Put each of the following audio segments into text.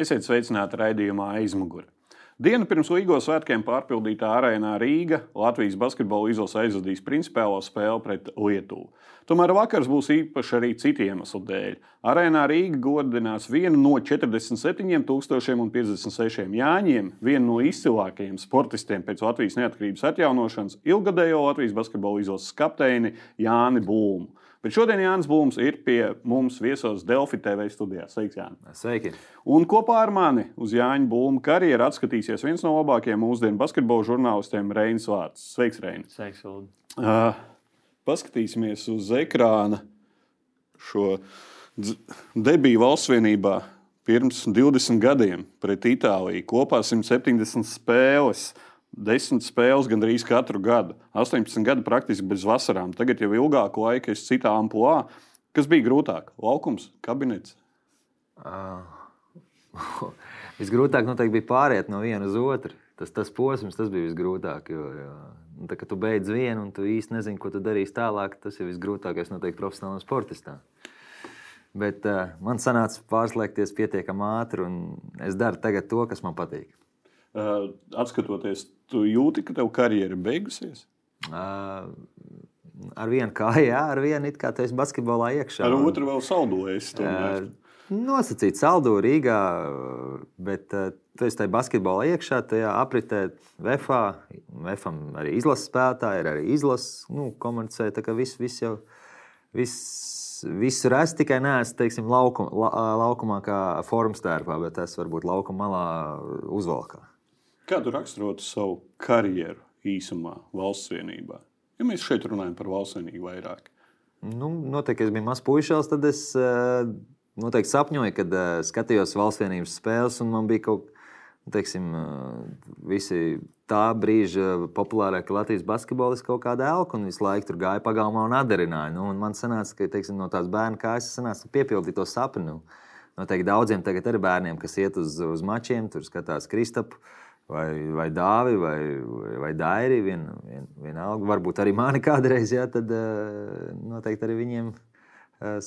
Esiet sveicināti raidījumā aizmugurē. Dienu pirms Līgo svētkiem pārpildītā arēnā Rīga Latvijas basketbola izlase aizvadīs principālo spēli pret Lietuvu. Tomēr vakars būs īpašs arī citu iemeslu dēļ. Arēnā Rīga godinās vienu no 47,056 Jāņiem, vienu no izcilākajiem sportistiem pēc Latvijas neatkarības atjaunošanas, ilgadējo Latvijas basketbola izlases kapteini Jāni Bulmu. Bet šodien Jānis Blūms ir pie mums viesos Delfi TV studijā. Sveiks, Jānis! Sveiki! Un kopā ar mani uz Jāņa Blūma karjeru atskatīsies viens no labākajiem mūsdienu basketbola žurnālistiem Reinis Vārts. Sveiks, Reinis! Sveiks, Ulu! Uh, paskatīsimies uz ekrāna šo debiju valsts vienībā pirms 20 gadiem pret Itāliju. Kopā 170 spēles. Uh, Desmit spēles gandrīz katru gadu, 18 gadi praktiski bez vasarām. Tagad jau ilgāku laiku es citā amplitūnā. Kas bija grūtāk? Laukums, kabinets? Uh, visgrūtāk noteikti bija pāriet no viena uz otru. Tas, tas posms tas bija visgrūtāk. Jo, jo, nu, tā, kad tu beidz vienu un tu īsti nezini, ko tu darīsi tālāk, tas ir visgrūtākais noteikti profesionālam sportistam. Bet uh, man sanāca pārslēgties pietiekami ātri, un es daru to, kas man patīk. Uh, atskatoties, tu jūti, ka tev karjera beigusies? Uh, ar vienu kāju, jā, ar vienu it kā tu esi basketbolā iekšā. Ar otru vēl saldojies. Uh, nosacīt saldu Rīgā, bet uh, tu esi tajā basketbolā iekšā, tajā apritē VFā. VFam arī izlases spēlētāji, ir arī izlases nu, komunicē. Tā kā viss, viss jau viss, visu res tikai neesmu teiksim, laukum, la, laukumā, kā formstērpā, bet es varbūt laukuma malā uzvalkā. Kādu raksturotu savu karjeru īsumā valsts vienībā? Ja mēs šeit runājam par valsts vienību vairāk. Nu, noteikti, es biju mazs puisis, tad es eh, noteikti sapņoju, kad eh, skatījos valsts vienības spēles, un man bija kaut teiksim, eh, visi tā brīža populārākie Latvijas basketbolisti kaut kāda elka, un visu laiku tur gāja pagalmā un atdarināja. Nu, un man sanāca, ka teiksim, no tās bērnu kājas sanāca piepildīt to sapni. Nu, noteikti daudziem tagad ir bērniem, kas iet uz, uz mačiem, tur skatās Kristapu vai, vai dāvi, vai, vai dairi, vien, vien, vienalga. Varbūt arī mani kādreiz, jā, tad uh, noteikti arī viņiem uh,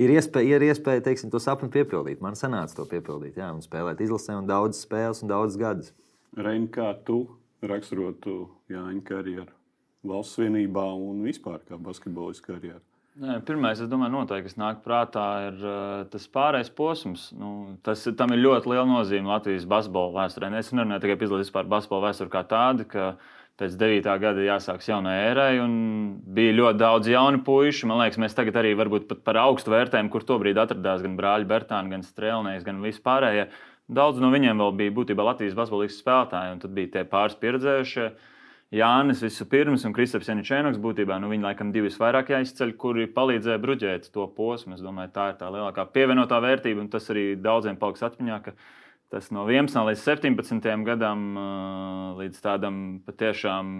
ir iespēja, ir iespēja teiksim, to sapni piepildīt. Man sanāca to piepildīt, jā, un spēlēt izlasē, un daudz spēles un daudz gadus. Reini, kā tu raksturotu Jāņa karjeru valsts vienībā un vispār kā basketbolistu karjeru? Nē, pirmais, es domāju, noteikti, kas nāk prātā, ir tas pārējais posms. Nu, tas, tam ir ļoti liela nozīme Latvijas basketbola vēsturē. Es nerunāju tikai par basketbola vēsturi kā tādu, ka pēc 9. gada jāsākas jaunai ērai, un bija ļoti daudz jaunu puišu. Man liekas, mēs tagad arī varbūt pat par augstu vērtējam, kur tobrīd atradās gan brāļi Bertāni, gan Strēlnieks, gan vispārējie. Daudz no viņiem vēl bija būtībā Latvijas basketbola spēlētāji, un tad bija tie pāris pieredzējušie. Jānis vispirms un Kristaps Janičēnoks būtībā nu, viņi laikam divi vairāk jāizceļ, kuri palīdzēja bruģēt to posmu. Es domāju, tā ir tā lielākā pievienotā vērtība, un tas arī daudziem paliks atmiņā, tas no 11 līdz 17 gadam līdz tādam patiešām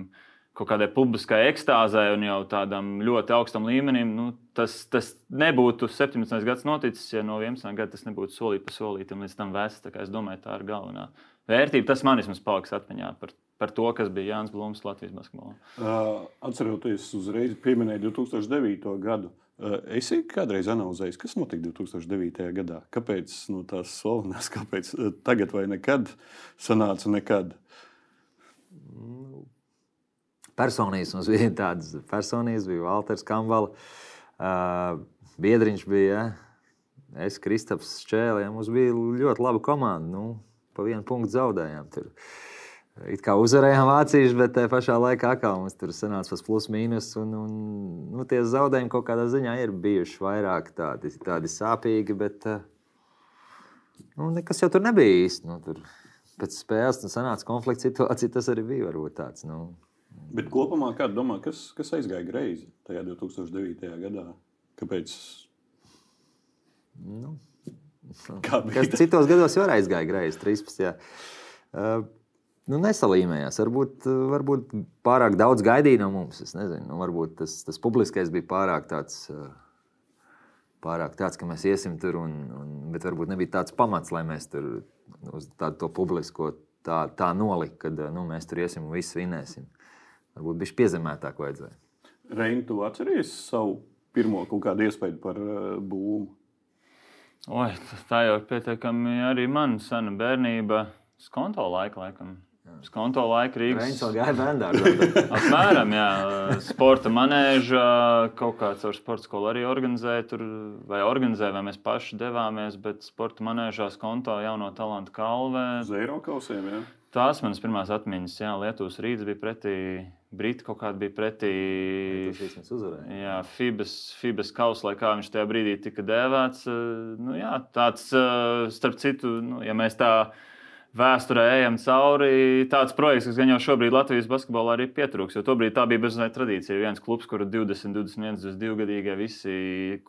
kaut kādai publiskai ekstāzē un jau tādam ļoti augstam līmenim, nu, tas, tas nebūtu 17 gadus noticis, ja no 11 gada tas nebūtu solīt pa solītam līdz tam vēsts. Es domāju, tā ir galvenā vērtība. Tas man vismaz paliks atmiņā par par to, kas bija Jānis Blūms Latvijas basketbolā. Uh, atceroties, uzreiz pieminēju 2009. gadu. Uh, es kādreiz analizēju, kas notika 2009. gadā. Kāpēc no tās slavenās, kāpēc uh, tagad vai nekad sanāca nekad? Nu, personības mums bija tādas personības, bija Walters Kambala, uh, Biedriņš bija, ja? es, Kristaps Čēlē, mums bija ļoti laba komanda. Nu, pa vienu punktu zaudējām. Tur. Uh, It kā uzvarējām vāciešus, bet tajā pašā laikā atkal mums tur sanāca tas plus mīnus. Un, un, nu, tie zaudējumi kaut kādā ziņā ir bijuši vairāk tādi, tādi sāpīgi, bet eh, nu, nekas jau tur nebija īsti. Nu, tur pēc spēles nu, sanāca konflikts situācija, tas arī bija varbūt tāds. Nu. Bet kopumā, kā domā, kas, kas aizgāja greizi tajā 2009. gadā? Kāpēc? Nu, Kā bija? Kas citos gados jau aizgāja greizi, 13. Uh, nu, nesalīmējās. Varbūt, varbūt pārāk daudz gaidīja no mums. Es nezinu, nu, varbūt tas, tas publiskais bija pārāk tāds. Pārāk tāds, ka mēs iesim tur, un, un, bet varbūt nebija tāds pamats, lai mēs tur uz tādu publisko tā, tā nolikt, ka nu, mēs tur iesim un visu vinēsim. Varbūt bija piezemētāk vajadzēja. Reini, tu atceries savu pirmo kaut kādu iespēju par uh, būmu? Oi, tā jau pietiekami arī man sena bērnība, skonto laika laikam. Skonto laika Rīgas. Apmēram, jā. Sporta manēža kaut kāds ar sporta skolu arī organizēja. Tur, vai organizēja, vai mēs paši devāmies, bet sporta manēžā skonto jauno talantu kalvē. Uz Eiropausiem, jā. Tās manas pirmās atmiņas, jā, Lietuvas rīts bija pretī, Briti kaut kāda bija pretī. Jā, Fibas, Fibas kausa, lai kā viņš tajā brīdī tika dēvēts. Nu, jā, tāds, starp citu, nu, ja mēs tā vēsturē ejam cauri. Tāds projekts, kas gan jau šobrīd Latvijas basketbolā arī pietrūks, jo tobrīd tā bija bezmaksas tradīcija. Viens klubs, kur 20, 21, 22 gadīgie visi,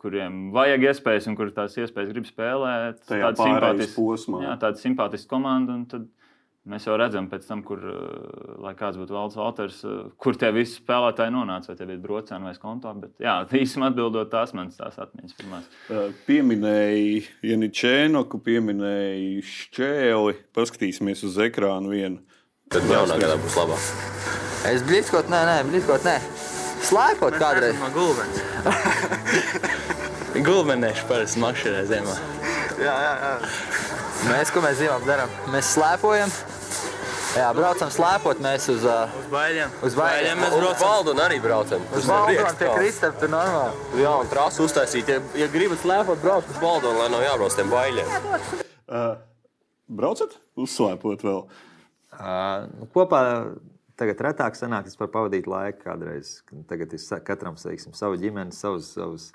kuriem vajag iespējas un kur tās iespējas grib spēlēt, tāda simpātiska, jā, tāda simpātiska komanda. Mēs jau redzam, pēc tam, kur, eh, lai kāds būtu valsts autors, eh, kur tie visi spēlētāji nonāca, vai tie bija brocēni vai konto. Bet, jā, īstenībā atbildot tās manas tās atmiņas pirmās. Pieminēja Janičēnoku, pieminēja Šķēli. Paskatīsimies uz ekrānu vienu. Tad jaunā gadā būs labāk. Es blīzkot, nē, nē, blīzkot, nē. Slēpot kādreiz. No gulbens. Gulbenēši parasti mašīnā ziemā. Jā, jā, jā. Mēs, ko mēs zīmām darām? Mēs slēpojam. Jā, braucam slēpot mēs uz, uh, Uz baļiem. uz baļiem. Mēs braucam. Uz Valdonu arī braucam. Uz Valdonu pie Kristap, tur normāli. Jā, un trasu uztaisīt. Ja, ja gribat slēpot, brauc uz Valdonu, lai nav jābrauc tiem baļiem. Uh, braucat? Uzslēpot vēl. Uh, nu, kopā tagad retāk sanāk, es varu pavadīt laiku kādreiz. Tagad ir katram teiksim, savu ģimeni, savus, savus,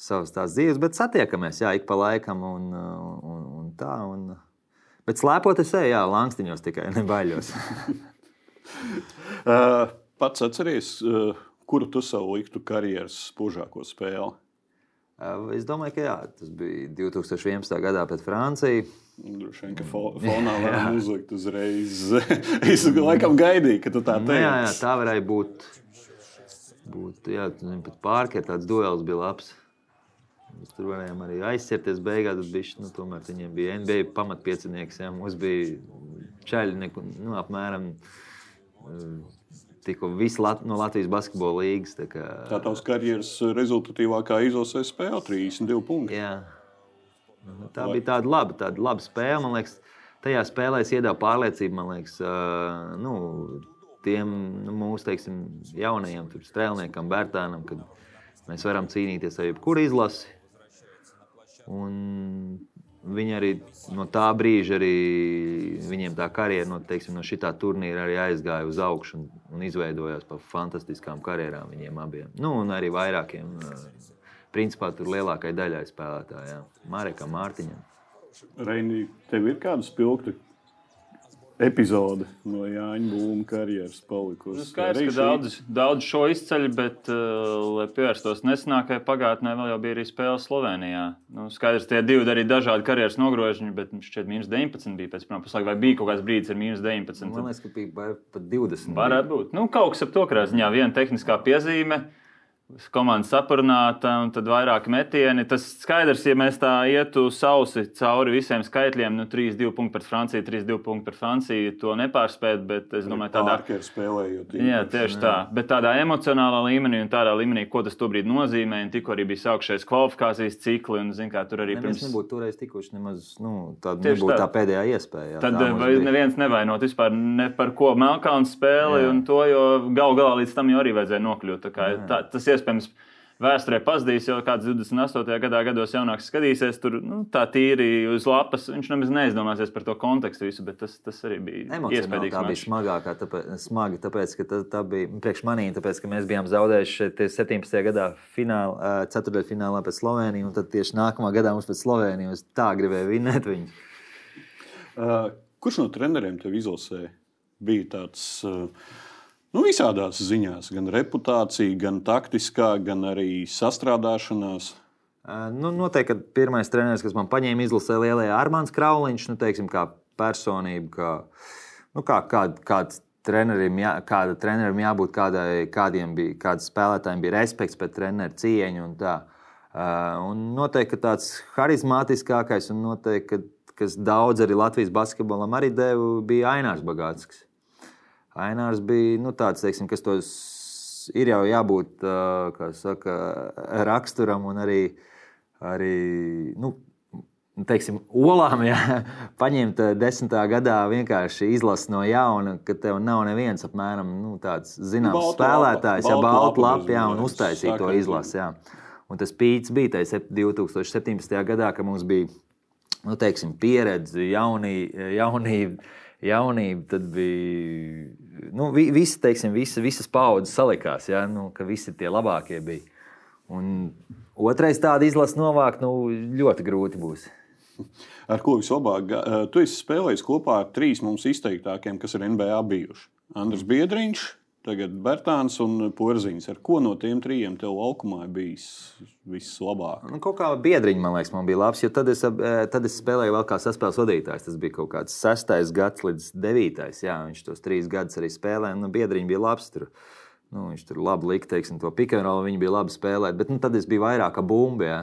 savus tās dzīves, bet satiekamies jā, ik pa laikam un, un, un tā. Un, bet slēpot es eju, jā, langstiņos tikai nebaļos. pats atceries, kuru tu savu liktu karjeras spožāko spēli? Es domāju, ka jā, tas bija 2011. gadā pēc Francijas. Droši vien, ka fonā varam uzlikt uzreiz. es laikam gaidīju, ka tu tā teiksi. Nu, jā, jā, tā varēja būt. būt jā, pat pārkēt tāds duels bija labs. Mēs tur varējām arī aizsirties beigās. Bišķi, nu, tomēr viņiem bija NBA pamatpiecinieks. Jā, mums bija čaļi, neku, nu, apmēram tikko visu Lat no Latvijas basketbola līnijas. Tā, kā... tā tavs karjeras rezultatīvākā izlasē spēle 32 punkti. Jā. Nu, tā bija tāda laba, tāda laba spēle. Man liekas, tajā spēlē es iedevu pārliecību, man liekas, uh, nu, tiem nu, mūsu teiksim, jaunajiem strēlniekam, Bērtānam, kad mēs varam cīnīties ar jebkuru izlasi. Un viņi arī no tā brīža, arī viņiem tā karjera no, teiksim, no šī turnīra arī aizgāja uz augšu un, un izveidojās par fantastiskām karjerām viņiem abiem. Nu, un arī vairākiem. Uh, principā tur lielākai daļai spēlētājiem, Marekam, Mārtiņam. Reini, tev ir kāda spilgta epizode no Jāņa Būma karjeras palikusi? Nu, skaidrs, ka daudz, daudz šo izceļ, bet, uh, lai pievērstos nesenākajai pagātnē, vēl jau bija arī spēle Slovenijā. Nu, skaidrs, tie divi arī dažādi karjeras nogrožiņi, bet šķiet, minus 19 bija pēc pirmā puslaika, vai bija kaut kāds brīdis ar minus 19? Man liekas, ka bija pat 20. Varētu būt. Nu, kaut kas ap to krāsņā, viena tehniskā piezīme komanda saprunāta un tad vairāk metieni. Tas skaidrs, ja mēs tā ietu sausi cauri visiem skaitļiem, nu 3-2 punkti pret Franciju, 3-2 punkti pret Franciju, to nepārspēt, bet es domāju, tādā spēlējot. Jā, tieši tā. Bet tādā emocionālā līmenī un tādā līmenī, ko tas tobrīd nozīmē, un tikko arī bija sākušies kvalifikācijas cikli, un zin, kā tur arī ne, pirms... Mēs nebūtu toreiz tikuši nemaz, nu, tāda nebūtu tā. tā pēdējā iespēja. Jā, tad neviens nevainot vispār ne par ko Melkāns spēli, jā. un to, jo gal galā līdz tam jau arī vajadzēja nokļūt. Tā kā, tā, tas iespējams vēsturē pazudīs, jau kāds 28. gadā gados jaunāks skatīsies, tur nu, tā tīri uz lapas. Viņš nemaz neizdomāsies par to kontekstu visu, bet tas, tas arī bija iespējams. Tā bija smagākā, tāpēc, smagi, tāpēc ka tā, tā bija priekš manī, tāpēc ka mēs bijām zaudējuši šeit 17. gadā finālā, ceturdaļfinālā pēc Slovenijas, un tad tieši nākamā gadā mums pēc Slovenijas tā gribēja vinēt viņu. Uh, kurš no treneriem tev izlasīja? Bija tāds. Uh, Nu, visādās ziņās, gan reputācija, gan taktiskā, gan arī sastrādāšanās. Nu, noteikti, ka pirmais treneris, kas man paņēma izlasē lielajā Armāns Krauliņš, nu, teiksim, kā personība, kā, nu, kā, kā, kāds trenerim, jā, kāda trenerim jābūt, kādai, kādiem bija, kādam spēlētājiem bija respekts pret treneru cieņu. Un tā. un noteikti tāds harizmātiskākais un noteikti, kas daudz arī Latvijas basketbolam arī deva, bija Ainārs Bagātskis. Ainārs bija nu, tāds, teiksim, kas tos ir jau jābūt saka, raksturam un arī, arī nu, teiksim, olām, ja paņemt desmitā gadā vienkārši izlasi no jauna, ka tev nav neviens apmēram nu, tāds zināms Balta spēlētājs, ja balta lapa jā, un uztaisīt to izlasi. Jā. Un tas pīts bija tajā 2017. gadā, kad mums bija nu, teiksim, pieredze, jaunī, jaunība. Jaunība, tad bija nu, vi- visi, teiksim, visi, visas paudzes salikās, ja, nu, ka visi tie labākie bija. Un otrais tādu izlasu novākt, nu, ļoti grūti būs. Ar ko vislabāk? eh, Tu esi spēlējis kopā ar trīs mums izteiktākiem, kas ir NBA bijuši. Andris Biedriņš, tagad Bertāns un Porziņš. Ar ko no tiem trijiem tev laukumā bijis vislabāk? Nu, kaut kā biedriņš man liekas, man bija labs, jo tad es, eh, tad es spēlēju vēl kā saspēles vadītājs. Tas bija kaut kāds sestais gads līdz devītais. Jā, viņš tos trīs gadus arī spēlēja. Nu, biedriņš bija labs. Tur. Nu, viņš tur labi lika, teiksim, to pikantrolu, viņi bija labi spēlēt. Bet nu, tad es biju vairāk kā bumba. Jā.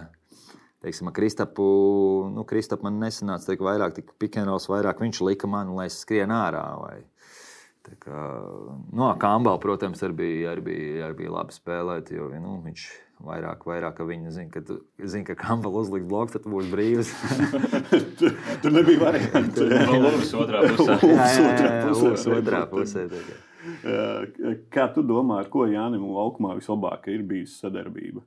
Teiksim, Kristapu, nu, Kristapu man nesanāca tik vairāk, tik pikantrols vairāk. Viņš lika man, lai es skrienu ārā. Vai. Tā Kā, nu, Kambala, protams, arī bija, arī bija, arī bija labi spēlēt, jo nu, viņš vairāk, vairāk ka viņa zina, ka, tu, zina, ka Kambala uzliks bloku, tad tu būsi brīvs. Tur nebija variantu. jā. No Lūgas otrā pusē. jā, jā, otrā jā, pusē, Lūks otrā pusē. kā. Tu domā, ar ko Jānis laukumā vislabāk ir bijusi sadarbība?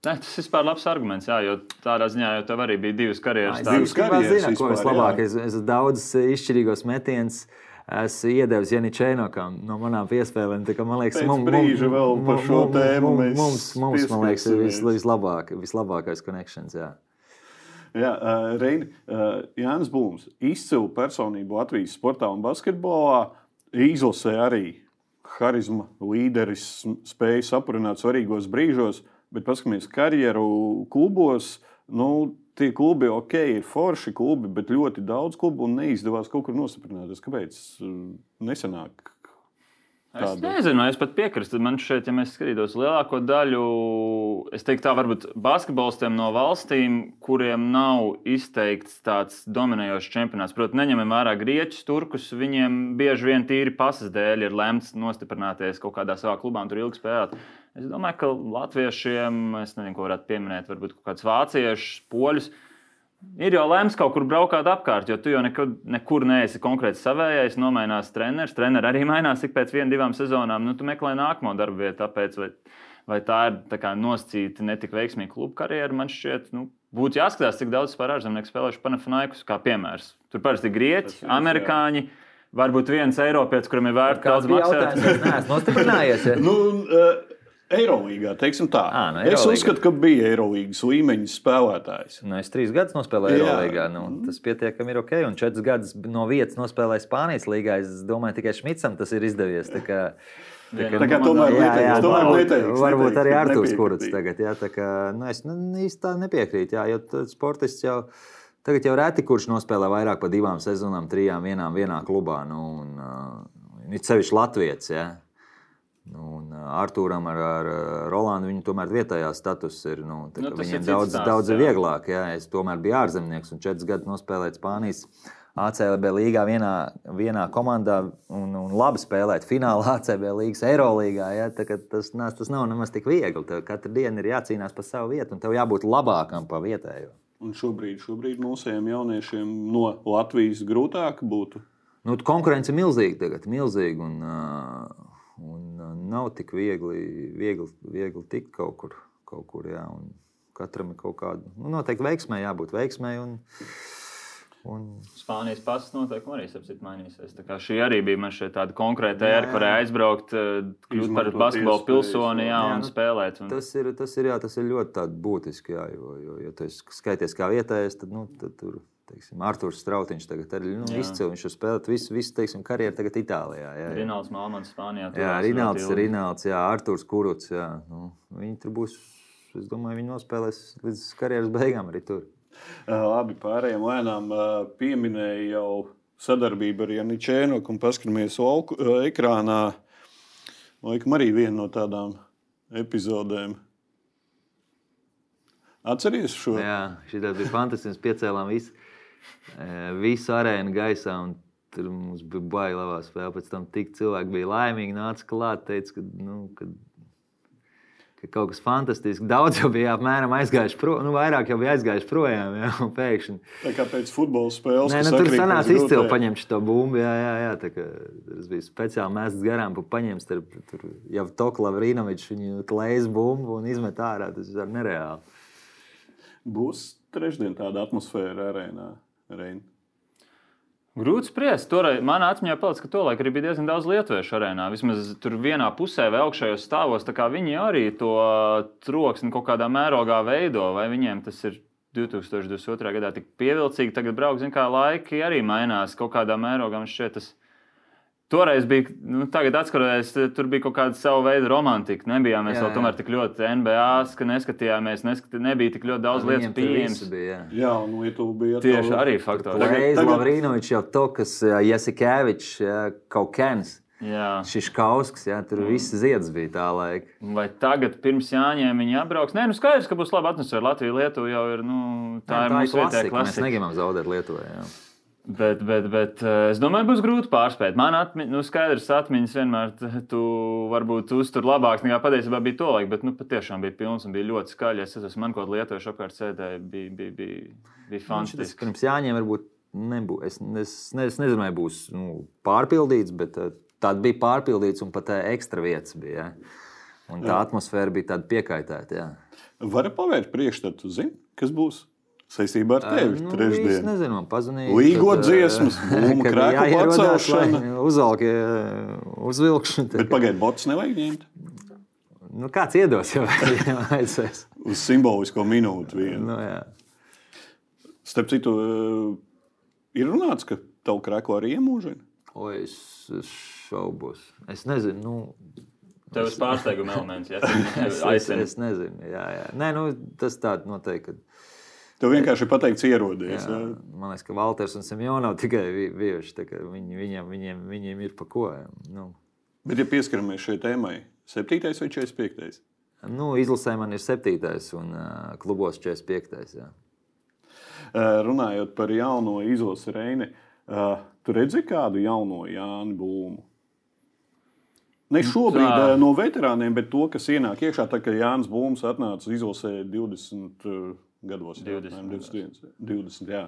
Ne, tas ir vispār labs arguments, jā, jo tādā ziņā jau tev arī bija divas karjeras. Es divas karjeras zinu, ko vislabāk. jā. Es, es daudzus izšķirīgos metienus esmu iedevis Janičēnokam no manām piespēlēm. Tā Man liekas, Pēc mum- mum- brīža vēl par mum- šo tēmu mum- mēs Mums, mums man liekas, ir vis, vislabāk, vislabākais connections. Jā. Uh, Reini, uh, Jānis Blūms, izcila personība Latvijas sportā un basketbolā. Izlasē arī harizma, līderis, spēja sapurināt svarīgos brīžos, bet paskatāmies karjeru klubos. Nu, Tie klubi ok, ir forši klubi, bet ļoti daudz klubu un neizdevās kaut kur nostiprināties. Kāpēc uh, nesenāk? Es Tāda. nezinu, es pat piekrītu. Man šeit, ja mēs skatītos lielāko daļu, es teiktu, tā varbūt basketbolistiem no valstīm, kuriem nav izteikts tāds dominējošs čempionāts. Protams, neņemam vērā grieķus, turkus. Viņiem bieži vien tīri pasas dēļ ir lemts nostiprināties kaut kādā savā klubā un tur ilgi spēlēt. Es domāju, ka latviešiem, es nezinu, ko varētu pieminēt, varbūt kaut kāds vāciešus, poļus. Ir jau lēms kaut kur braukāt apkārt, jo tu jau nekur, nekur neesi konkrēti savējais. Nomainās treneris. Treneris arī mainās ik pēc viena, divām sezonām. Nu, tu meklē nākamo darbu vietu. Tāpēc, vai, vai tā ir tā kā nosacīta netik veiksmīga kluba karjera, man šķiet, nu, būtu jāskatās, cik daudz vispār ārzemnieku spēlējuši Panafinaikus kā piemērs. Tur parasti ir grieķi, Tas ir, jā. amerikāņi. Varbūt viens eiropietis, kuram ir vērts daudz maksāt. Es neesmu nostiprinājies. Ja? Nu, uh, Eirolandā, teiksim tā. Ā, nu, es Eirolīgā. uzskatu, ka bija Eirolandas līmeņa spēlētājs. Nu, es trīs gadus nospēlēju Jā. Eirolandā. Nu, tas pietiekami ir ok. Un četrus gadus no vietas nospēlēju Spānijas līgā. Es domāju, tikai Šmicam tas ir izdevies. Tā kā, Tā kā komandām- tomēr jā, jā, neteikts, tomēr varbūt, neteikts, varbūt neteikts, arī Arthurs. Kurts tagad. Jā, tā kā, nu, es nu, īsti tā nepiekrītu. Jā, jo sportists jau. Tagad jau reti kurš nospēlē vairāk par divām sezonām, trijām, vienām, vienā klubā. Nu, un, uh, it sevišķi Latvijas. Ja? Un uh, Arthūram ar, ar uh, Rolandu viņa tomēr vietējā status ir. Nu, tā Nu, kā tas ir daudz, stāsts, daudz jā. vieglāk. Ja? Es tomēr biju ārzemnieks un četrus gadus nospēlēju Spānijas. ACLB līgā vienā, vienā komandā un, un labi spēlēt finālā ACB līnijas Eirolandā. Ja? Tā kā Tas, nas- tas nav nemaz tik viegli. Tev katru dienu ir jācīnās par savu vietu, un tev jābūt labākam par vietējo. Un šobrīd, šobrīd mūsējiem jauniešiem no Latvijas grūtāk būtu. Nu, konkurence ir milzīga tagad, milzīga. Un, uh, un uh, nav tik viegli, viegli, viegli tikt kaut kur. Kaut kur jā, un katram ir kaut kāda. Nu, noteikti veiksmē jābūt veiksmē. Un, un, Spānijas pasas noteikumi arī sapcīt mainīsies. Tā kā Šī arī bija man šeit tāda konkrēta ēra, kur aizbraukt, eh, kļūt par iespējas, pilsoni jā, jā, un nu, spēlēt. Un... tas, ir, tas, ir, jā, tas ir ļoti būtiski. Jā, jo, jo, jo tu skaities kā vietējais, tad, nu, tad tur. Teiksim, Arthurs Strautiņš tagad ir nu, izcils. Viņš ir spēlējis visu, visu teiksim, karjeru tagad Itālijā. Jā, jā. Rinalds Malmans, Spānijā. Jā, Rināls. Rināls, jā, Arthurs Kuruts. Jā. Nu, viņi tur būs, es domāju, viņi nospēlēs līdz karjeras beigām arī tur. Labi, pārējiem lēnām pieminēja jau sadarbību ar Janičēnu, un paskatāmies ekrānā. Laikam arī viena no tādām epizodēm. Atceries šo? Jā, šī bija fantastiska. Piecēlām visu, visu arēnu gaisā. un Tur mums bija baila labā spēle. Pēc tam tik cilvēki bija laimīgi, nāca klāt, teica, ka, nu, ka ka kaut kas fantastisks. Daudz jau bija apmēram aizgājuši prom, nu, vairāk jau bija aizgājuši projām. Jā, un pēkšņi. Tā kā pēc futbola spēles. Nē, nu, tur sanāca izcili paņemt šo bumbu. Jā, jā, jā, tā kā tas bija speciāli mēsts garām, pa paņemt starp tur jau Tokla Vrīnovičs, viņu klējas bumbu un izmet ārā. Tas ir nereāli. Būs trešdien tāda atmosfēra arēnā. Rein. Grūti spriest. Toreiz manā atmiņā palicis, ka tolaik arī bija diezgan daudz lietuviešu arēnā. Vismaz tur vienā pusē vai augšējos stāvos. Viņi arī to troksni kaut kādā mērogā veido. Vai viņiem tas ir 2022. gadā tik pievilcīgi? Tagad braukt, zin kā laiki arī mainās kaut kādā mērogā. Man šķiet, tas Toreiz bija, nu, tagad atskatoties, tur bija kaut kāda sava veida romantika. Nebijām mēs Jā, vēl jā. tomēr tik ļoti NBA, ka neskatījāmies, neskat, nebija tik ļoti daudz pieejamas. visu bija. Jā. Jā, un Lietuva bija Tieši atkal- arī faktori. Tagad- tagad- Lavrīnovičs, jau Tokas, Jasikevičs, kaut kāds. Jā. Šis kausks, jā, tur viss zieds bija tā laika. Vai tagad, pirms Jāņiem, viņi atbrauks? Nē, nu skaidrs, ka būs laba atmosfēra. Latvija, Lietuva jau ir. Nu, tā, tā ir mūsu vietējā Mēs klasika. negribam zaudēt Lietuvai. Jā. Bet, bet, bet eh, es domāju, būs grūti pārspēt. Man atmi, nu, skaidrs, atmiņas vienmēr tu varbūt uztur labāks nekā patiesībā bija to laiku, bet nu, patiešām bija pilns un bija ļoti skaļi. Es esmu man kaut kādā lietuviešu apkārt sēdēju, bija, bija, bija, bija Tas fantastiski. pirms Jāņiem varbūt nebūs. Es, es, ne, es nezinu, vai būs nu, pārpildīts, bet uh, tāda bija pārpildīts un pat uh, ekstra vietas bija. Ja? Un tā atmosfēra bija tāda piekaitēta. Jā. Vari pavērt priekšstatu, zini, kas būs saistībā ar tevi Nu, trešdien. Es nezinu, man pazīstams. Līgo dziesmas, būmu krēku pacelšana. Uzvalk, uzvilkšana. Bet pagaidiet, bots nevajag ņemt Nu, kāds iedos jau aizsēs. uz simbolisko minūti. Vienu. Nu, jā. Starp citu, ir runāts, ka tavu krēko arī iemūžina. O, es, es šaubos. Es nezinu. Nu, Tev ir pārsteiguma elements, ja es, es, aizsēs. es nezinu. Jā, jā. Nē, nu, tas tāds noteikti. Kad, Tev vienkārši ir pateikts, ierodies. jā, jā. man liekas, ka Valters un Simjona tikai bijuši. tā kā Viņi, viņiem, viņiem, viņiem ir pa ko. Nu, Bet, ja pieskaramies šai tēmai, 7. vai 45. nu, izlasē man ir septītais un uh, klubos 45. Jā. Eh, Runājot par jauno izlasi Reini, eh, tu redzi kādu jauno Jānu Blūmu? Ne šobrīd tā. tā. no veterāniem, bet to, kas ienāk iekšā, tad, kad Jānis Blūms atnāca izlasē 20 eh, gados. jā, 20 apmēram 21, 20, jā.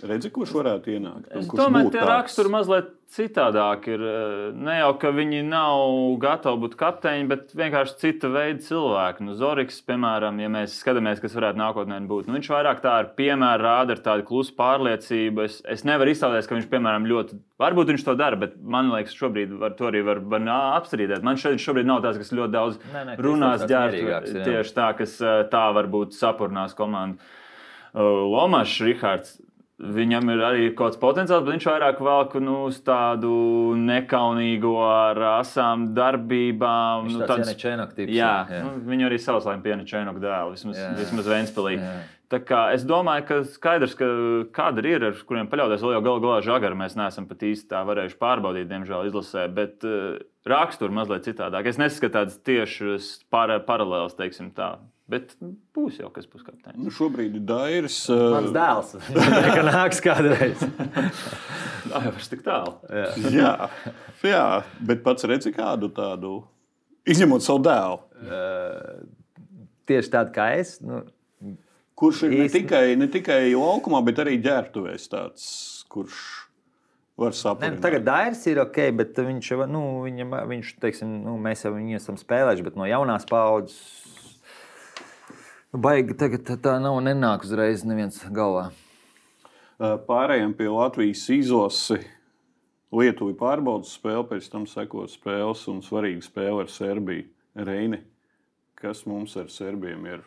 Redzi, kurš varētu ienākt? Es Kurš domāju, tie raksturi mazliet citādāk ir. eh, Ne jau ka viņi nav gatavi būt kapteiņi, bet vienkārši cita veida cilvēki. Nu, Zorigs, piemēram, ja mēs skatāmies, kas varētu nākotnē būt, nu, viņš vairāk tā ar piemēru rāda, ar tādu klusu pārliecību. Es, es nevaru iztēloties, ka viņš, piemēram, ļoti. Varbūt viņš to dara, bet man liekas, šobrīd var, to arī var, var apstrīdēt. Man šeit šobrīd nav tāds, kas ļoti daudz Nē, nē, runās, jā. Tieši tā, kas eh, tā varbūt sapurnās komandu. Uh, Lomačs, Rihards. Viņam ir arī kaut kāds potenciāls, bet viņš vairāk velk nu, uz tādu nekaunīgu, ar asām darbībām. Viņš nu, tāds tāds- tips, Jā, jā. Nu, viņu arī savulaik piena Čēnoka dēlu, vismaz, Jā, vismaz Vēnspēlī. Es domāju, ka skaidrs, ka kāda ir, ar kuriem paļauties, vēl jau galu galā žagaru mēs neesam pat īsti tā varējuši pārbaudīt, diemžēl, izlasē, bet uh, raksturu mazliet citādāk. Es neskatu tādas tiešas para, paralēlas, teiksim tā, bet būs jau kas būs kapteinis. Nu, šobrīd ir Dairis. Mans dēls. Ka nāks kādreiz. Tā jau ir tik tālu. jā, jā, bet pats redzi kādu tādu, izņemot savu dēlu. Tieši tādu kā es. Nu, Kurš ir ne Īsti- tikai, ne tikai laukumā, bet arī ģērbtuvēs tāds, kurš var Ne, saprast. nu, tagad Dairis ir ok, bet viņš, jau, nu, viņam, viņš teiksim, nu, mēs jau viņu esam spēlējuši, bet no jaunās paudzes. Baigi, tagad tā- nav nenāk uzreiz neviens galvā. Pārējiem pie Latvijas izlasi. Lietuva pārbaudas spēli, pēc tam sekos spēles un svarīga spēle ar Serbiju. Reini, kas mums ar Serbiem ir?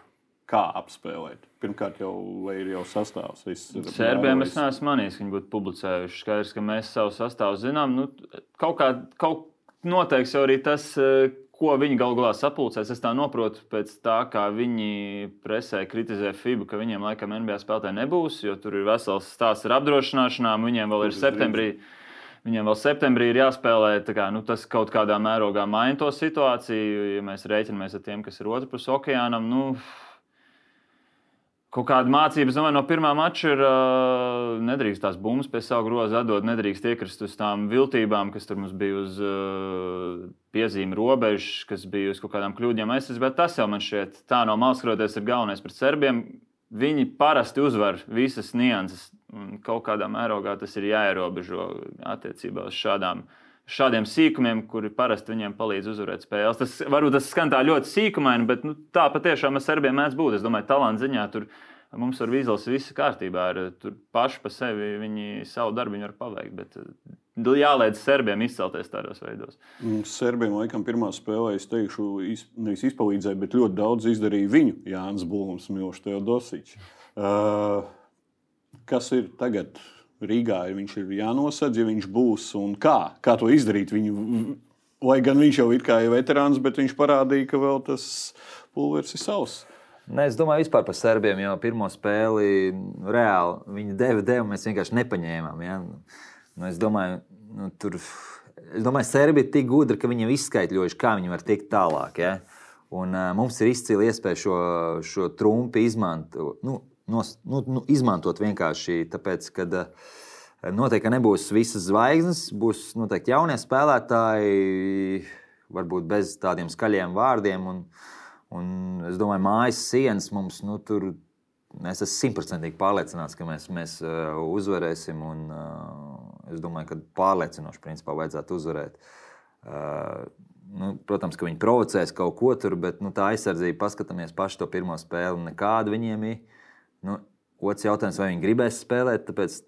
Kā apspēlēt? Pirmkārt, jau vai ir jau sastāvs. Serbiem es neesmu manījis, ka viņi būtu publicējuši. Skaidrs, ka mēs savu sastāvu zinām. Nu, kaut kā kaut noteiks jau arī tas, eh, ko viņi galu galā sapulcēs. Es tā saprotu, pēc tā, kā viņi presē kritizē FIBU, ka viņiem laikam NBA spēlētāji nebūs, jo tur ir vesels stāsts ar apdrošināšanām. Viņiem vēl ir septembrī. Viņiem vēl septembrī ir jāspēlē. Kā, nu, tas kaut kādā mērogā maina to situāciju. Ja mēs rēķinamies ar tiem, kas ir otrpus okeānam, nu, kaut kāda mācība, domāju, no pirmā mača ir uh, nedrīkst tās bumbas pie savu groza atdot, nedrīkst iekrist uz tām viltībām, kas tur mums bija uz uh, piezīme robežas, kas bija uz kaut kādām kļūdām aizsardzības. Bet tas jau man šķiet, tā no malas skroties, ir galvenais pret serbiem. Viņi parasti uzvar visas nianses, un kaut kādā mērogā tas ir jāierobežo attiecībā uz šādām. Šādiem sīkumiem, kuri parasti viņiem palīdz uzvarēt spēles. Tas varbūt tas skan tā ļoti sīkumaini, bet nu, tā patiešām ar serbiem mēdz būt. Es domāju, talanta ziņā tur mums ar vīzlas viss kārtībā. Ir, tur paši pa sevi viņi savu darbu var paveikt. Bet Nu, jāliedz serbiem izcelties tādos veidos. Serbiem laikam pirmā spēlē, es teikšu, iz, nevis izpalīdzēja, bet ļoti daudz izdarīja viņu Jānis Bulms, Milšs Teodosičs. Uh, kas ir tagad Rīgā? Viņš ir jānosedz, ja viņš būs un kā, kā to izdarīt. Viņu, lai gan viņš jau ir kā veterāns, bet viņš parādīja, ka vēl tas pulveris ir savs. Ne, es domāju, vispār par serbiem, jo pirmo spēli reāli viņi deva, deva, mēs vienkārši nepaņēmām. Ja? Nu, es domāju, nu, tur. Es domāju, Serbi ir tik gudri, ka viņiem izskaidrojuši, kā viņi var tikt tālāk. Ja? Un, uh, mums ir izcila iespēja šo, šo trumpu izmantot. Nu, nos, nu, nu, izmantot vienkārši tāpēc, ka uh, noteikti nebūs visas zvaigznes, būs noteikti jaunie spēlētāji, varbūt bez tādiem skaļiem vārdiem. Un, un es domāju, mājas sienas mums nu, tur Es esmu simtprocentīgi pārliecināts, ka mēs, mēs uh, uzvarēsim. Un, uh, es domāju, ka pārliecinoši principā vajadzētu uzvarēt. Uh, nu, protams, ka viņi provocēs kaut ko tur, bet nu, tā aizsardzība, paskatāmies pašu to pirmo spēli, nekāda viņiem ir. Nu, otrs jautājums, vai viņi gribēs spēlēt. Tāpēc,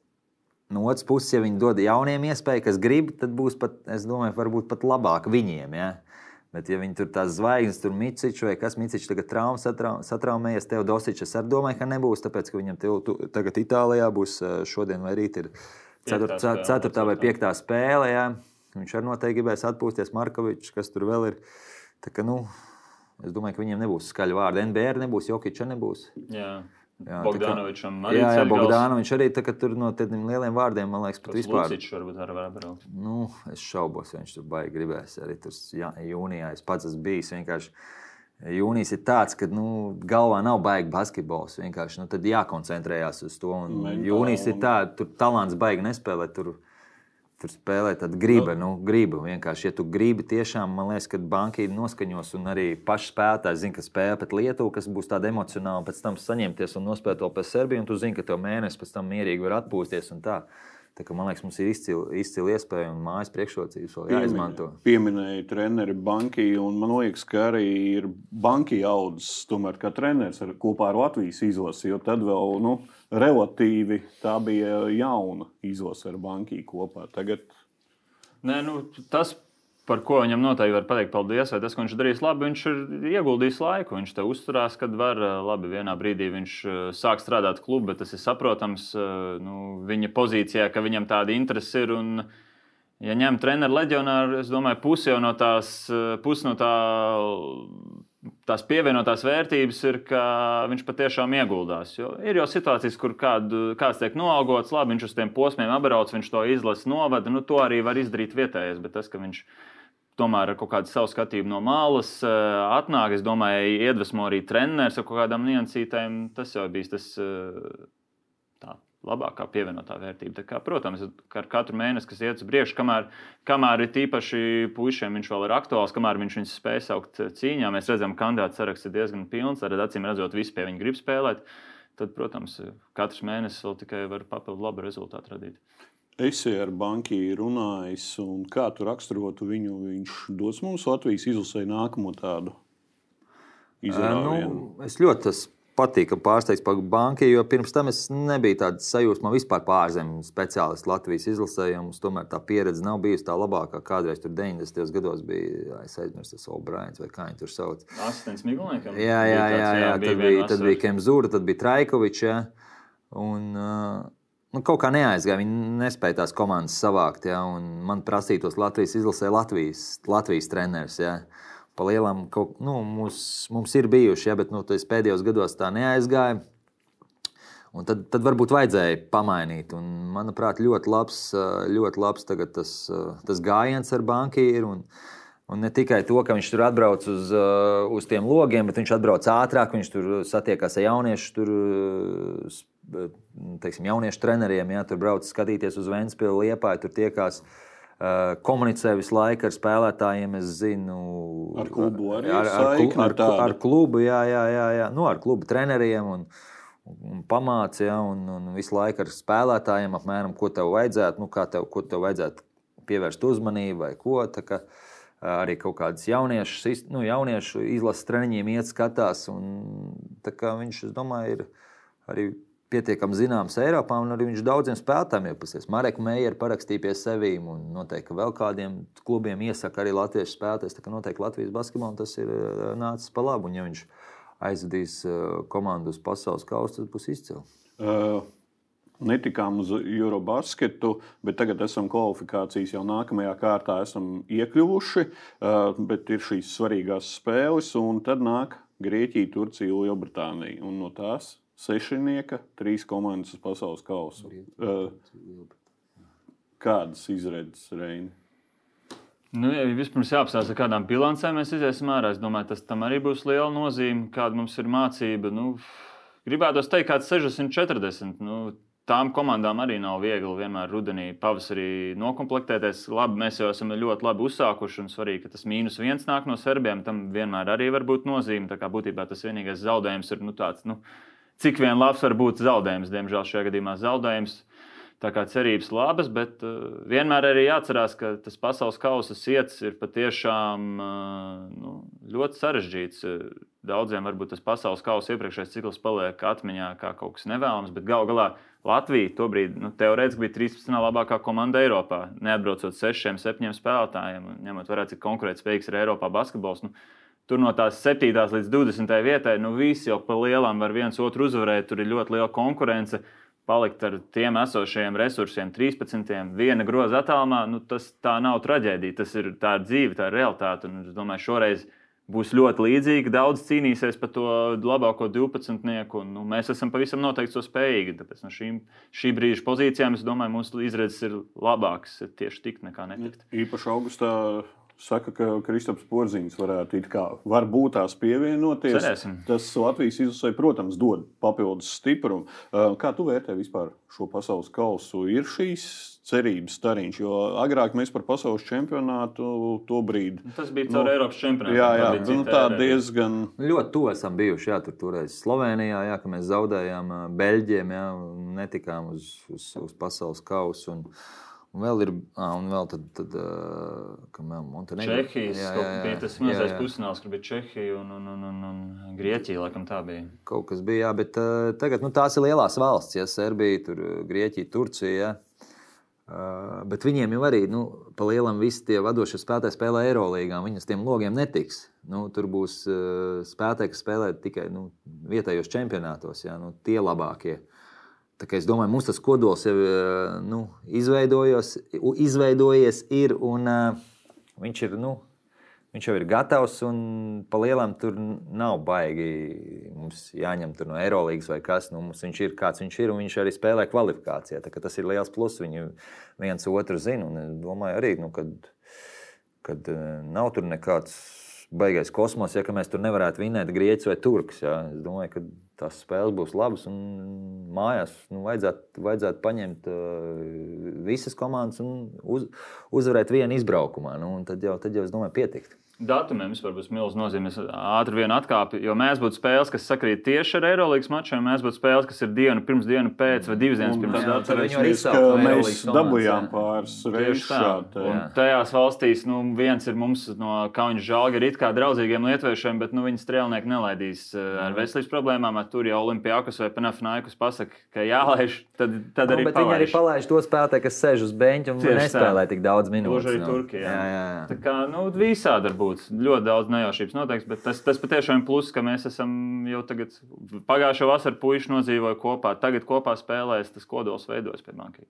no otras puses, ja viņi dod jauniem iespēju, kas grib, tad būs pat, es domāju, varbūt pat labāk viņiem. Ja? Bet, ja viņi tur tās zvaigznes, tur Micičs vai kas Micičs tagad traumas satraumējies, tev Dosičs, es arī domāju, ka nebūs, tāpēc, ka viņam tev, tu, tagad Itālijā būs šodien vai rīt ir ceturtā, ceturtā vai piektā spēle. Jā. Viņš arī noteikti gribēs atpūsties, Markovičs, kas tur vēl ir. Tā, ka, nu, es domāju, ka viņiem nebūs skaļi vārdi. NBR nebūs, Jokiča nebūs. Jā. Jā, Bogdanovičam arī. Jā, jā Bogdanovičs arī tā, tur no tādiem lieliem vārdiem, man liekas, pat vispār. Viņš varbūt arī var braukt. Nu, es šaubos, ja viņš tur baigi gribēs. Arī tur jā, jūnijā es pats esmu bijis vienkārši. Jūnijas ir tāds, ka nu, galvā nav baigi basketbols. Vienkārši nu, tad jākoncentrējās uz to. Jūnijas ir tāds, tur talants baigi nespēlēt. Tur, tur spēlē, tad griba, nu, griba. Vienkārši, ja tu gribi, tiešām, man liekas, ka banka ir noskaņos un arī paši spēlētāji zina, ka spēlē pret Lietuvu, kas būs tāda emocionāla, un pēc tam saņemties un nospēlēt to pēc Serbiju, un tu zini, ka tev mēnesis pēc tam mierīgi var atpūsties un tā. Kā, man liekas, mums ir izcila, izcila iespēja un mājas priekšrocības vēl jāizmanto. Pieminēja treneri banki, un man liekas, ka arī ir banki audzis tomēr kā treneris ar, kopā ar Latvijas izlasi, jo tad vēl, nu, relatīvi tā bija jauna izlase ar banki kopā. Tagad... Nē, nu, tas, par ko viņam noteikti var pateikt paldies, vai tas, ko viņš darīs labi, viņš ir ieguldījis laiku. Viņš te uzturās, kad var labi. Vienā brīdī viņš sāk strādāt klubā, bet tas ir saprotams nu, viņa pozīcijā, ka viņam tāda interese ir. Un, ja ņem treneru leģionāru, es domāju, pusi no tās, pusi no tā tās pievienotās vērtības ir, ka viņš patiešām ieguldās. Jo ir jau situācijas, kur kādu, kāds tiek noalgots, labi, viņš uz tiem posmiem apbrauc, viņš to izlasa, novada. Nu, to arī var izdarīt vietējais, bet tas, ka viņš tomēr ar kaut kādu savu skatījumu no malas eh, atnāk, es domāju, iedvesmo arī treneris ar kaut kādām niansītēm. Tas jau bija tas. Tā, labākā pievienotā vērtība. Kā, protams, ar katru mēnesi, kas iet uz priekšu, kamēr, kamēr ir tīpaši puišiem, viņš vēl ir aktuāls, kamēr viņš viņus spēj saukt cīņā, mēs redzam, ka kandidāts saraksts ir diezgan pilns, arī acīm redzot, visi pie viņa grib spēlēt. Tad, protams, katrs mēnesis vēl tikai var papildu labu rezultātu radīt. Esi ar banķieru runājis, un kā tu raksturotu viņu? Viņš dos mums Latvijas izlasē nākamo tādu izrāvienu. Nu, es ļoti esmu patīk, ka pārsteigts par banku, jo pirms tam es nebiju tāds sajūsma vispār pārzemju speciālists Latvijas izlasējums. Tomēr tā pieredze nav bijusi tā labākā. Kādreiz tur 90. gados bija aizmirsts O'Briens vai kā viņi tur sauc. Asistents Migliniekam. Jā, jā, jā, jā, jā, tad bija, tad bija Kemzūra, tad bija Traikovičs. Ja? Un, uh, nu, kaut kā neaizgāja. Viņi nespēja tās komandas savākt. Ja? Man prasītos Latvijas izlasē Latvijas, Latvijas treneris. Ja? pa lielam, kaut, nu, mums, mums ir bijuši, ja, bet nu, pēdējos gados tā neaizgāja. Un tad, tad varbūt vajadzēja pamainīt. Un, manuprāt, ļoti labs, ļoti labs tas, tas gājiens ar bankieru. Un ne tikai to, ka viņš tur atbrauc uz, uh, uz tiem logiem, bet viņš atbrauc ātrāk, viņš tur satiekās ar jauniešu, tur, teiksim, jauniešu treneriem. Ja, tur brauc skatīties uz Vēnspilsnu, liepāju, tur tiekās. Uh, komunicē visu laiku ar spēlētājiem. Es zinu, Ar klubu arī ar, ar, ar, tāda? ar klubu, jā, jā, jā, jā. Nu, ar klubu treneriem. Un, un pamācīja, un, un visu laiku ar spēlētājiem, apmēram, ko tev vajadzētu, nu, tev, ko tev vajadzētu pievērst uzmanību vai ko. Kā, ā, arī kaut kādas jauniešu, nu, jauniešu izlases treniņiem iet skatās. Un, viņš, es domāju, ir arī pietiekami zināms Eiropā, un arī viņš daudziem spēlētājiem ir pasies. Marek Meijer parakstīja pie sevīm, un noteikti vēl kādiem klubiem iesaka arī latviešu spēlētājs. Tā kā noteikti Latvijas basketbolam tas ir ā, nācis pa labu. Un, ja viņš aizvedīs ā, komandu uz pasaules kausa, tas būs izcili. Uh, netikām uz Eurobasketu, bet tagad esam kvalifikācijas jau nākamajā kārtā esam iekļuvuši. Uh, bet ir šīs svarīgās spēles, un tad nāk Grieķija, Turcija, Lielbritānija. Un no tās sešnieka trīs komandas uz pasaules kausa. Uh, kādas izredzes Reini? Nu, ja vispirms jāapstāsta, ar kādām bilancēm mēs iziesim ārā. Es domāju, tas tam arī būs liela nozīme, kāda mums ir mācība. Nu, gribētu teikt, kāds 60, 40. Nu, tām komandām arī nav viegli vienmēr rudenī, pavasarī noklāpēties. Labi, mēs jau esam ļoti labi uzsākuši, un svarīgi, ka tas mīnus viens nāk no serbiem. Tam vienmēr arī var būt nozīme. Tā kā būtībā tas vienīgais zaudējums ir nu, tāds, nu, cik vien labs var būt zaudējums. Diemžēl šajā gadījumā zaudējums. Tā kā cerības labas, bet uh, vienmēr arī jāatcerās, ka tas pasaules kausa iets ir patiešām uh, nu, ļoti sarežģīts. Uh, Daudziem varbūt tas pasaules kausa iepriekšējais cikls paliek atmiņā kā kaut kas nevēlams, bet galu galā Latvija tobrīd nu, teorētiski bija 13. labākā komanda Eiropā. Neatbraucot 6, 7 spēlētājiem, ņemot vērā, cik konkurētspējīgs ir Eiropā basketbols. Nu, Tur no tās 7. līdz 20. vietai, nu visi jau pa lielām var viens otru uzvarēt. Tur ir ļoti liela konkurence palikt ar tiem esošajiem resursiem, 13, viena groza attālumā, nu, tas tā nav traģēdija. Tas ir tā ir dzīve, tā ir realitāte. Un es domāju, šoreiz būs ļoti līdzīgi. Daudz cīnīsies par to labāko 12. Un, nu, mēs esam pavisam noteikti to spējīgi. Tāpēc no šīm, šī brīža pozīcijām es domāju, mūsu izredzes ir labākas tieši tikt nekā netikt. Īpaši augustā saka, ka Kristaps Porziņš varētu it kā varbūt tās pievienoties. Cerēsim. Tas Latvijas izlasē, protams, dod papildus stiprumu. Uh, Kā tu vērtē vispār šo pasaules kausu? Ir šīs cerības stariņš, jo agrāk mēs par pasaules čempionātu to brīdi. Tas bija caur Nu, Eiropas čempionātu. Jā, jā, Tā nu, tā diezgan. Ļoti tuvu esam bijuši. Jā, tur toreiz Slovenijā, jā, ka mēs zaudējām ā, Beļģiem, jā, un netikām uz, uz, uz pasaules kausa. Un, un vēl ir, un vēl tad, tad kam vēl Montenegro. Čehijas Jā, jā, jā. tas mazais pusfināls, kur bija Čehija un, un, un, un, un Grieķija. Laikam tā bija. Kaut kas bija, jā, bet uh, tagad nu, tās ir lielās valsts, ja Serbija, tur, Grieķija, Turcija. Ja. Uh, bet viņiem jau arī nu, pa lielam visi tie vadošie spēlētāji spēlē Eirolandā. Viņi uz tiem logiem netiks. Nu, tur būs uh, spēlētāji, kas spēlē tikai nu, vietējos čempionātos, ja, nu, tie labākie. Kā es domāju, mums tas kodols jau uh, nu, izveidojies, ir, un uh, viņš ir. Nu, Viņš jau ir gatavs, pa lielām tur nav baigi. Mums jāņem no Eirolandes vai kas. Nu, viņš ir kāds viņš ir, un viņš arī spēlē kvalifikācijā. Tas ir liels pluss. Viņi viens otru zina. Es domāju, arī, nu, kad, kad eh, nav tur nekāds baigais kosmos, ja mēs tur nevarētu vinēt grieķus vai turkus. Ja. Es domāju, ka tās spēles būs labas. Un mājās nu, vajadzētu, vajadzētu paņemt uh, visas komandas un uz, uzvarēt vienu izbraukumā. Nu, tad jau, tad jau es domāju, pietikt. Datumiem vispār būs milzīga nozīme. Es ātri vien atkāpu, jo mēs būtu spēles, kas sakrīt tieši ar Eirolandes mačiem. Mēs būtu spēles, kas ir dienu pirms, dienu pēc vai divas dienas pirms. tad arī atcerēsimies, ka no mēs dabūjām jā. pāris reizes tā. šādu. Tajās valstīs, nu, viens ir mums no Kaunas žāga, ir it kā draudzīgiem lietuviešiem, bet nu, viņi strēlnieki nelaidīs eh, ar veselības problēmām. ar Tur jau Olimpijākus vai Panafnaikus pasaka, ka jālaiž, tad, tad Nu, arī bet viņi arī palaiž. palaiž to spēlētāju, kas sēž uz beņķa un nespēlē tik daudz minūtes. Arī nu. Turkijā. Jā, jā, jā. Tā kā nu, visādi var būt. Ļoti daudz nejaušības noteikts, bet tas, tas patiešām ir pluss, ka mēs esam jau tagad pagājušo vasaru puiši nodzīvoju kopā. Tagad kopā spēlēs, tas kodols veidojas pie bankas.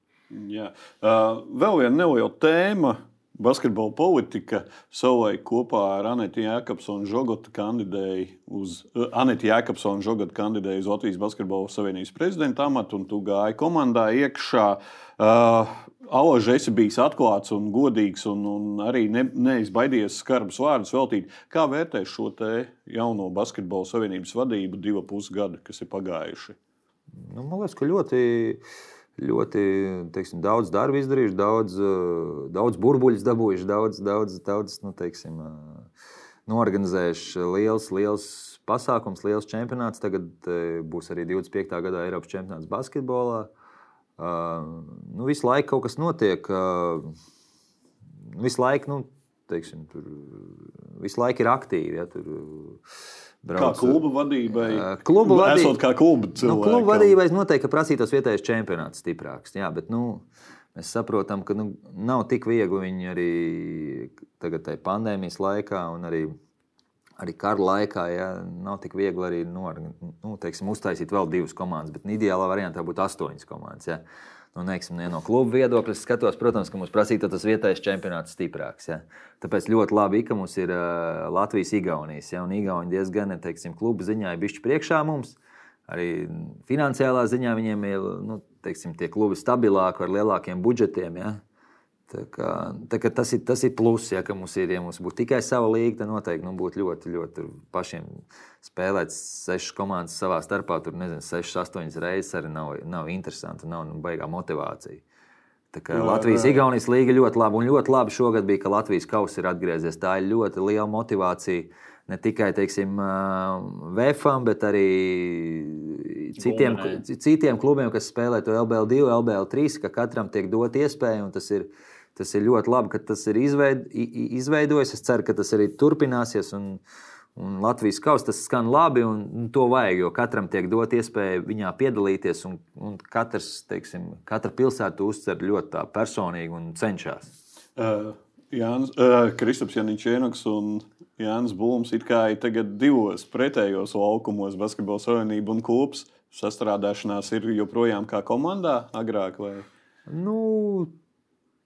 Jā. Uh, vēl viena neliela tēma. Basketbola politika savulaik kopā ar Anētu Jēkabsonu Žogotu kandidēja uz uh, Anētu Jēkabsonu Žogotu kandidēja uz Latvijas Basketbola Savienības prezidenta amatu, un tu gāji komandā iekšā. Uh, Alaži esi bijis atklāts un godīgs, un, un arī ne, neizbaidījies skarbus vārdus veltīt. Kā vērtē šo jauno basketbola savienības vadību divu pusgadu, kas ir pagājuši? Nu, man liekas, ka ļoti, ļoti teiksim, daudz darba izdarījuši, daudz, daudz burbuļus dabūjuši, daudz, daudz, daudz nu, teiksim, norganizējuši liels, liels pasākums, liels čempionāts. Tagad būs arī 25. gadā Eiropas čempionāts basketbolā. Nu, visu laiku kaut kas notiek. Visu laiku, nu, teiksim, tur, visu laiku ir aktīvi. Ja, tur, brauc, kā kluba vadībai? Kluba vadībai, esot kā kluba cilvēkam. Nu, kluba vadībai noteikti prasītos vietējais čempionāts stiprāks. Jā, bet, nu, Mēs saprotam, ka nu, nav tik viegli viņi arī tagad, pandēmijas laikā, un arī arī kara laikā ja, nav tik viegli arī nu, nu, teiksim, uztaisīt vēl divas komandas, bet ideālā variantā būtu astoņas komandas. Ja. Nu, neiksim, ne no kluba viedokļa skatos, protams, ka mums prasītu tas vietējais čempionāts stiprāks. Ja. Tāpēc ļoti labi, ka mums ir uh, Latvijas-Igaunijas. Ja, un Igauni diezgan, teiksim, kluba ziņā ir bišķi priekšā mums. Arī finansiālā ziņā viņiem ir nu, teiksim, tie klubi stabilāki ar lielākiem budžetiem. Ja. Tā kā, tā kā tas, ir, tas ir pluss, ja mums ir. Ja mums būtu tikai sava līga, tad noteikti nu, būtu ļoti, ļoti pašiem spēlēt sešas komandas savā starpā. Tur nezinu, sešas, astoņas reizes arī nav, nav interesanti, nav nu, baigā motivācija. Latvijas-Igaunijas līga ļoti labi. Un ļoti labi šogad bija, ka Latvijas kausa ir atgriezies. Tā ir ļoti liela motivācija ne tikai teiksim, VFam, bet arī citiem, citiem klubiem, kas spēlē to LBL2, LBL3, ka katram tiek dot iespēja. Tas ir, Tas ir ļoti labi, ka tas ir izveid, izveidojis. Es ceru, ka tas arī turpināsies. Un, un Latvijas kausa tas skan labi, un, un to vajag, jo katram tiek dot iespēja viņā piedalīties. Un, un katrs, teiksim, katra pilsēta uztver ļoti personīgi un cenšas. Uh. Jānis, uh, Kristaps Janičēnoks un Jānis Blūms ir kā tagad divos pretējos laukumos, basketbola savienība un klubs. Sastrādāšanās ir joprojām kā komandā agrāk? Vai? Nu,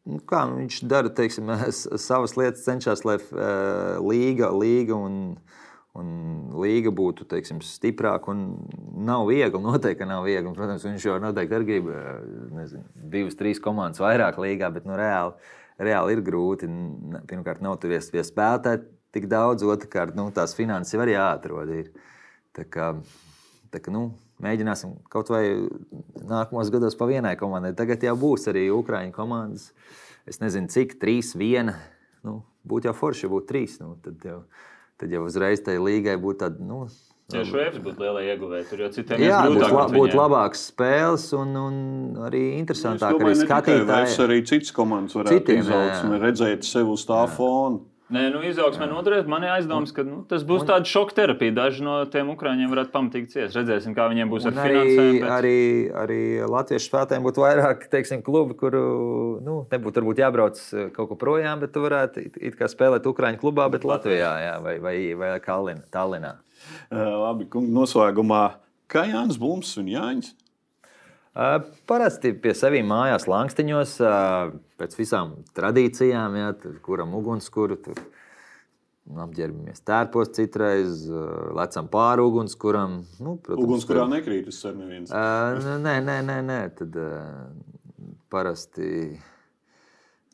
nu, kā nu, viņš dara teiksim, savas lietas, cenšas, lai uh, līga, līga un, un līga būtu teiksim, stiprāka. Nav viegli, noteikti nav viegli. Protams, viņš jau noteikti arī grib nezinu, divas, trīs komandas vairāk līgā, bet nu, reāli, reāli ir grūti. Pirmkārt, nav tur pie spēlētāji tik daudz, otrkārt, nu, tās finanses arī jāatrod. Ir. Tā kā, tā kā, nu, Mēģināsim kaut vai nākamos gados pa vienai komandai. Tagad jau būs arī Ukrāņu komandas. Es nezinu, cik, trīs, viena. Nu, būtu jau forši, būtu trīs. Nu, tad, jau, tad jau uzreiz tai līgai būtu tāda. Nu, Ja šveiks būtu lielai ieguvēji, tur jau citiem jā, būtu, la, būtu labāks spēles un, un arī interesantāk arī skatītāji. Arī citas komandas varētu Citiem, izaugt un redzēt sevi uz tā jā. fona. Nē, nu, izaugsmē noturēt. Man ir aizdoms, ka nu, tas būs tāds šoka terapija. Daži no tiem ukrāņiem varētu pamatīgi ciest. Redzēsim, kā viņiem būs ar arī, finansēm. Bet... Arī, arī latviešu spēlētājiem būtu vairāk teiksim, klubi, kur nu, nebūtu varbūt jābrauc eh, kaut kur projām, bet tu varētu it, it kā spēlēt Ukrāņu klubā, bet Latvijā jā, vai, vai, vai Tallinā. Uh, labi, kungi, noslēgumā. Kā Jānis Blūms un Jānis? Parasti pie sevis mājās, langstiņos, pēc visām tradīcijām, ja, tur, kuram ugunskura, tur apģērbamies tērpos citreiz, lecam pāri ugunskuram. Nu, protams, Ugunskurā tur... nekrīt uz sevi neviens. Nē, nē, nē, nē, tad parasti.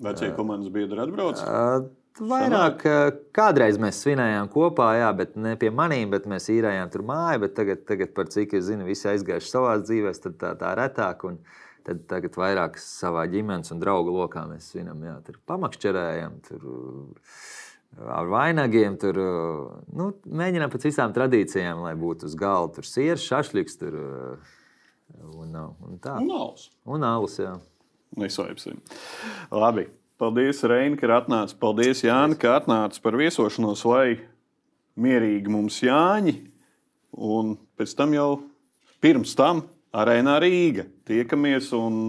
Vecie komandas biedri atbrauc? Vairāk kādreiz mēs svinējām kopā, jā, bet ne pie maniem, bet mēs īrējām tur māju. Tagad, tagad par cik es zinu, visi aizgājuši savā dzīvē, tad tā, tā retāk. Un tad tagad vairāk savā ģimenes un draugu lokā mēs svinam. Jā, tur pamakšķerējam, tur ar vainagiem. Tur, nu, mēģinām pēc visām tradīcijām, lai būtu uz galda tur sieras, šašļiks tur, un, un tā. Un alus. Un alus, jā. Nesvaipsim. Labi. Paldies, Reini, ka atnāci. Paldies, Jāni, ka atnāci par viesošanos, lai mierīgi mums Jāņi. Un pēc tam jau pirms tam arēnā Rīga. Tiekamies un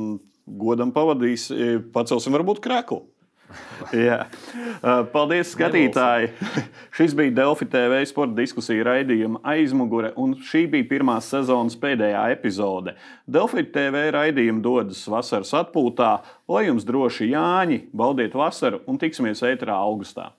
godam pavadīs, e, pacelsim varbūt krēklu. Jā. Paldies, skatītāji! Šis bija Delfi TV sporta diskusija raidījuma aizmugure, un šī bija pirmā sezonas pēdējā epizode. Delfi TV raidījuma dodas vasaras atpūtā, lai jums droši Jāņi, baudiet vasaru un tiksimies ētrā augustā!